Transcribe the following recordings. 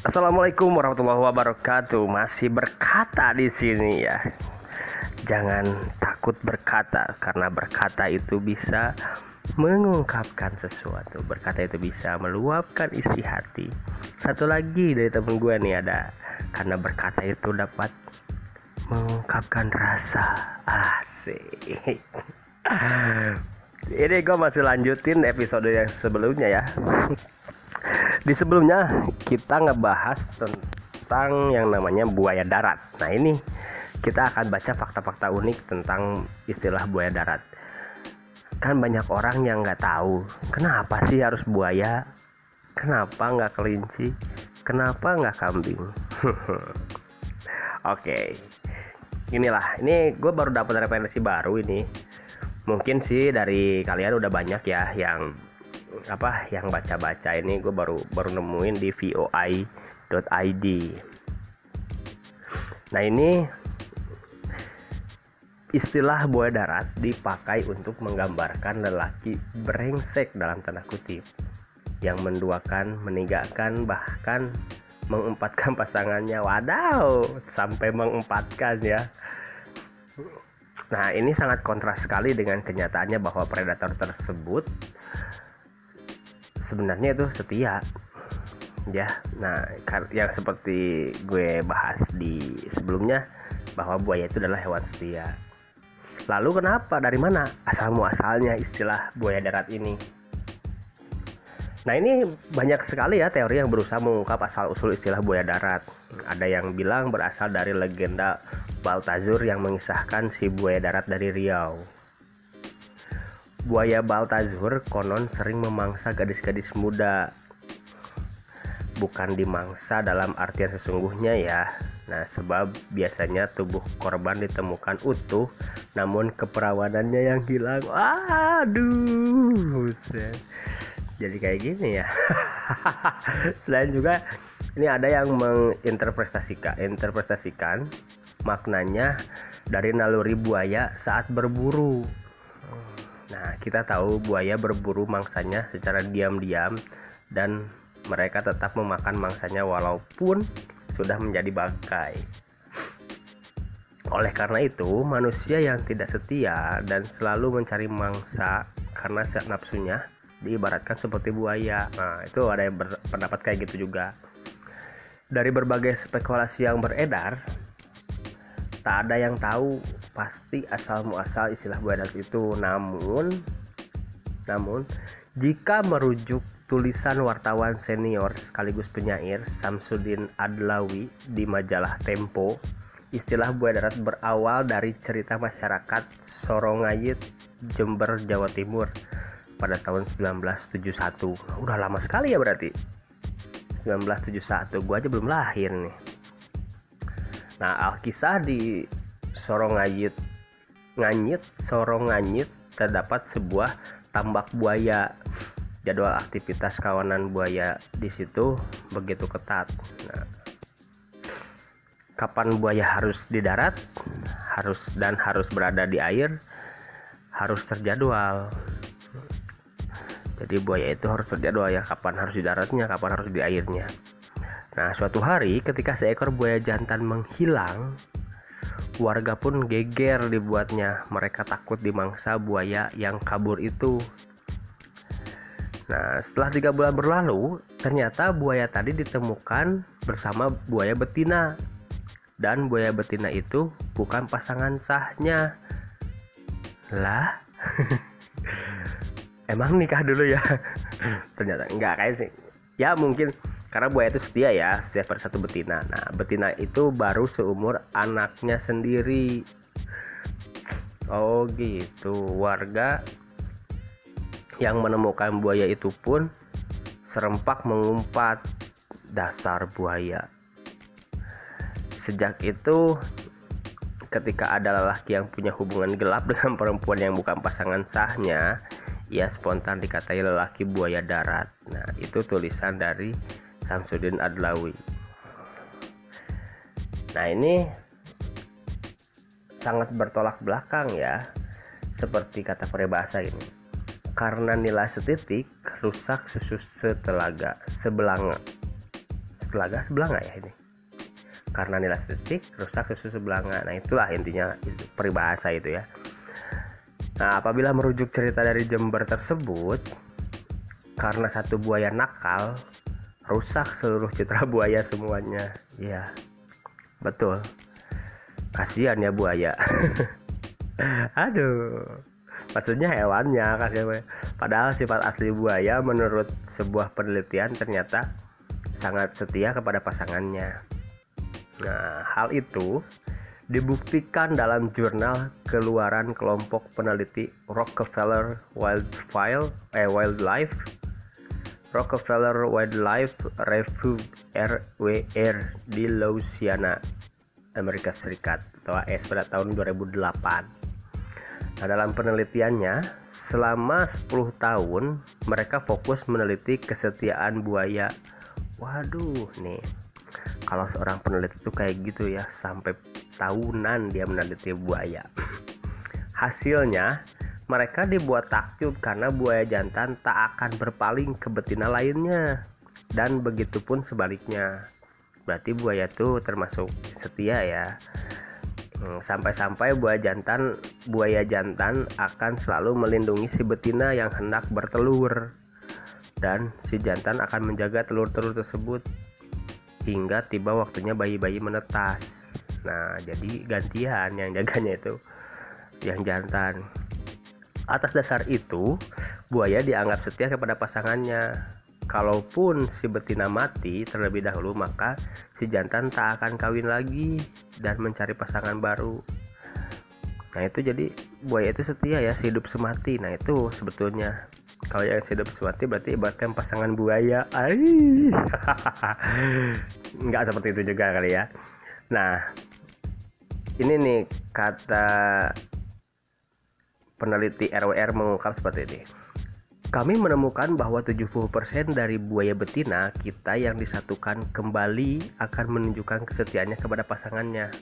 Assalamualaikum warahmatullahi wabarakatuh. Masih berkata di sini ya. Jangan takut berkata karena berkata itu bisa mengungkapkan sesuatu. Berkata itu bisa meluapkan isi hati. Satu lagi dari temen gue nih ada karena berkata itu dapat mengungkapkan rasa asik. Ini gue masih lanjutin episode yang sebelumnya ya. Di sebelumnya kita ngebahas tentang yang namanya buaya darat. Nah ini kita akan baca fakta-fakta unik tentang istilah buaya darat. Kan banyak orang yang nggak tahu kenapa sih harus buaya, kenapa nggak kelinci, kenapa nggak kambing. Oke, inilah. Ini gue baru dapat referensi baru ini. Mungkin sih dari kalian udah banyak ya yang apa yang baca-baca ini gue baru baru nemuin di voi.id nah ini istilah buaya darat dipakai untuk menggambarkan lelaki brengsek dalam tanda kutip yang menduakan, meninggalkan, bahkan mengempatkan pasangannya. Wadaw, sampai mengempatkan ya. Nah, ini sangat kontras sekali dengan kenyataannya bahwa predator tersebut sebenarnya itu setia. Ya nah yang seperti gue bahas di sebelumnya bahwa buaya itu adalah hewan setia. Lalu kenapa dari mana asal muasalnya istilah buaya darat ini? Nah ini banyak sekali ya teori yang berusaha mengungkap asal usul istilah buaya darat. Ada yang bilang berasal dari legenda Baltazur yang mengisahkan si buaya darat dari Riau Buaya Baltazur konon sering memangsa gadis-gadis muda. Bukan dimangsa dalam artian sesungguhnya ya. Nah, sebab biasanya tubuh korban ditemukan utuh, namun keperawanannya yang hilang. Aduh, jadi kayak gini ya. Selain juga ini ada yang menginterpretasikan interpretasikan maknanya dari naluri buaya saat berburu Nah, kita tahu buaya berburu mangsanya secara diam-diam dan mereka tetap memakan mangsanya walaupun sudah menjadi bangkai. Oleh karena itu, manusia yang tidak setia dan selalu mencari mangsa karena nafsunya diibaratkan seperti buaya. Nah, itu ada yang berpendapat kayak gitu juga. Dari berbagai spekulasi yang beredar, tak ada yang tahu pasti asal muasal istilah buaya itu. Namun namun jika merujuk tulisan wartawan senior sekaligus penyair Samsudin Adlawi di majalah Tempo istilah buaya darat berawal dari cerita masyarakat Sorongayit Jember Jawa Timur pada tahun 1971 udah lama sekali ya berarti? 1971 gua aja belum lahir nih. Nah, Alkisah di Sorongayit Nganyit, Soronganyit terdapat sebuah tambak buaya. Jadwal aktivitas kawanan buaya di situ begitu ketat. Nah, kapan buaya harus di darat, harus dan harus berada di air, harus terjadwal. Jadi buaya itu harus terjadwal ya kapan harus di daratnya, kapan harus di airnya. Nah, suatu hari ketika seekor buaya jantan menghilang, warga pun geger dibuatnya. Mereka takut dimangsa buaya yang kabur itu. Nah, setelah tiga bulan berlalu, ternyata buaya tadi ditemukan bersama buaya betina. Dan buaya betina itu bukan pasangan sahnya. Lah, emang nikah dulu ya? ternyata enggak kayak sih. Ya mungkin karena buaya itu setia ya setiap pada satu betina. Nah betina itu baru seumur anaknya sendiri. Oh gitu. Warga yang menemukan buaya itu pun serempak mengumpat. Dasar buaya. Sejak itu ketika ada lelaki yang punya hubungan gelap dengan perempuan yang bukan pasangan sahnya ia spontan dikatai lelaki buaya darat. Nah itu tulisan dari Samsudin Adlawi. Nah ini sangat bertolak belakang ya seperti kata peribahasa ini. Karena nilai setitik rusak susu setelaga sebelanga. Telaga sebelanga ya ini. Karena nilai statistik rusak susu sebelanga. Nah itulah intinya peribahasa itu ya. Nah apabila merujuk cerita dari Jember tersebut karena satu buaya nakal rusak seluruh citra buaya semuanya. Ya betul. Kasihan ya buaya. Aduh maksudnya hewannya kasihan padahal sifat asli buaya menurut sebuah penelitian ternyata sangat setia kepada pasangannya. Nah hal itu dibuktikan dalam jurnal keluaran kelompok peneliti Rockefeller Wildfile eh, Wildlife Rockefeller Wildlife Refuge RWR di Louisiana Amerika Serikat atau AS pada tahun 2008. Nah, dalam penelitiannya, selama 10 tahun mereka fokus meneliti kesetiaan buaya. Waduh, nih. Kalau seorang peneliti itu kayak gitu ya, sampai tahunan dia meneliti buaya. Hasilnya, mereka dibuat takjub karena buaya jantan tak akan berpaling ke betina lainnya. Dan begitu pun sebaliknya. Berarti buaya tuh termasuk setia ya. Hmm, sampai-sampai buaya jantan buaya jantan akan selalu melindungi si betina yang hendak bertelur. Dan si jantan akan menjaga telur-telur tersebut hingga tiba waktunya bayi-bayi menetas. Nah jadi gantian yang jaganya itu yang jantan atas dasar itu buaya dianggap setia kepada pasangannya. Kalaupun si betina mati terlebih dahulu maka si jantan tak akan kawin lagi dan mencari pasangan baru. Nah itu jadi buaya itu setia ya hidup semati. Nah itu sebetulnya. Kalau yang hidup semati berarti ibaratkan pasangan buaya. Nggak seperti itu juga kali ya. Nah ini nih kata peneliti RWR mengungkap seperti ini kami menemukan bahwa 70% dari buaya betina kita yang disatukan kembali akan menunjukkan kesetiaannya kepada pasangannya.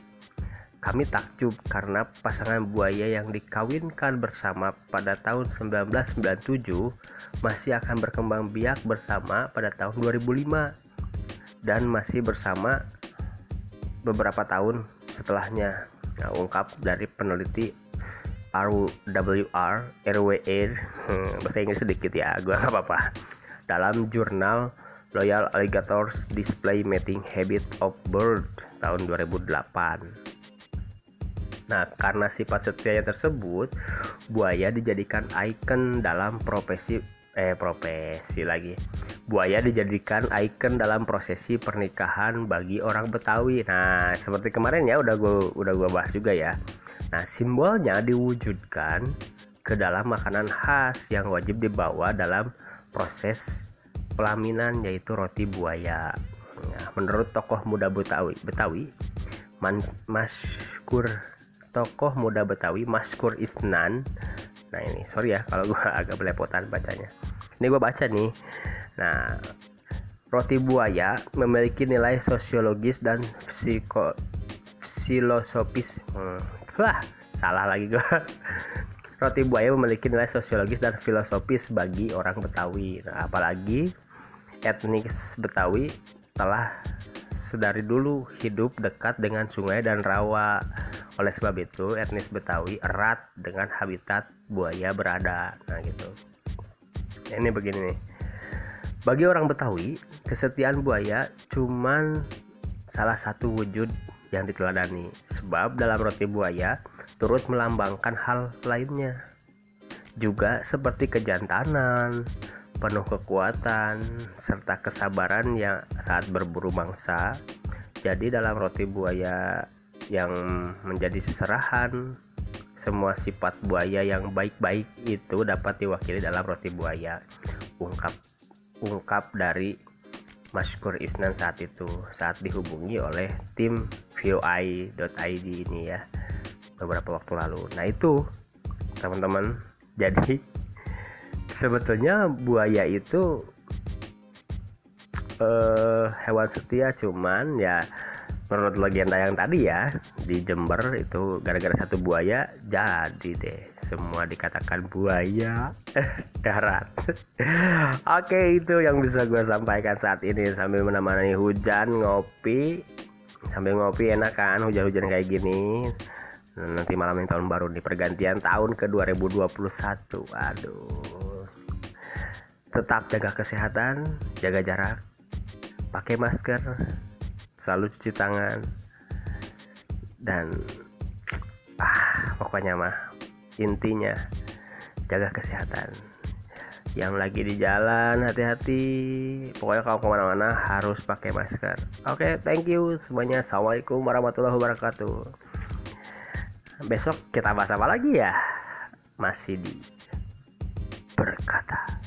Kami takjub karena pasangan buaya yang dikawinkan bersama pada tahun 1997 masih akan berkembang biak bersama pada tahun 2005 dan masih bersama beberapa tahun setelahnya. Nah, ungkap dari peneliti RWR RWR hmm, bahasa Inggris sedikit ya gue nggak apa-apa dalam jurnal Royal Alligators Display Mating Habit of Bird tahun 2008 Nah, karena sifat setianya tersebut, buaya dijadikan ikon dalam profesi eh profesi lagi. Buaya dijadikan ikon dalam prosesi pernikahan bagi orang Betawi. Nah, seperti kemarin ya udah gue udah gue bahas juga ya. Nah, simbolnya diwujudkan ke dalam makanan khas yang wajib dibawa dalam proses pelaminan yaitu roti buaya. Ya, menurut tokoh muda Betawi, Betawi Maskur tokoh muda Betawi Maskur Isnan. Nah ini sorry ya kalau gue agak belepotan bacanya. Ini gue baca nih. Nah roti buaya memiliki nilai sosiologis dan psiko filosofis. Hmm, wah salah lagi gue roti buaya memiliki nilai sosiologis dan filosofis bagi orang Betawi. Nah, apalagi etnis Betawi telah sedari dulu hidup dekat dengan sungai dan rawa. Oleh sebab itu etnis Betawi erat dengan habitat buaya berada. Nah gitu. Ini begini nih. Bagi orang Betawi kesetiaan buaya cuman salah satu wujud yang diteladani sebab dalam roti buaya turut melambangkan hal lainnya juga seperti kejantanan, penuh kekuatan, serta kesabaran yang saat berburu mangsa. Jadi dalam roti buaya yang menjadi seserahan, semua sifat buaya yang baik-baik itu dapat diwakili dalam roti buaya. Ungkap ungkap dari Maskur Isnan saat itu saat dihubungi oleh tim VOI.id ini ya beberapa waktu lalu. Nah itu teman-teman jadi sebetulnya buaya itu eh, hewan setia cuman ya menurut legenda yang tadi ya di Jember itu gara-gara satu buaya jadi deh semua dikatakan buaya darat oke itu yang bisa gue sampaikan saat ini sambil menemani hujan ngopi sambil ngopi enak kan hujan-hujan kayak gini. Nanti malam yang tahun baru nih pergantian tahun ke 2021 aduh tetap jaga kesehatan jaga jarak pakai masker selalu cuci tangan dan ah pokoknya mah intinya jaga kesehatan yang lagi di jalan hati-hati. Pokoknya kalau ke mana-mana harus pakai masker. Oke okay, thank you semuanya. Assalamualaikum warahmatullahi wabarakatuh. Besok kita bahas apa lagi ya? Masih di berkata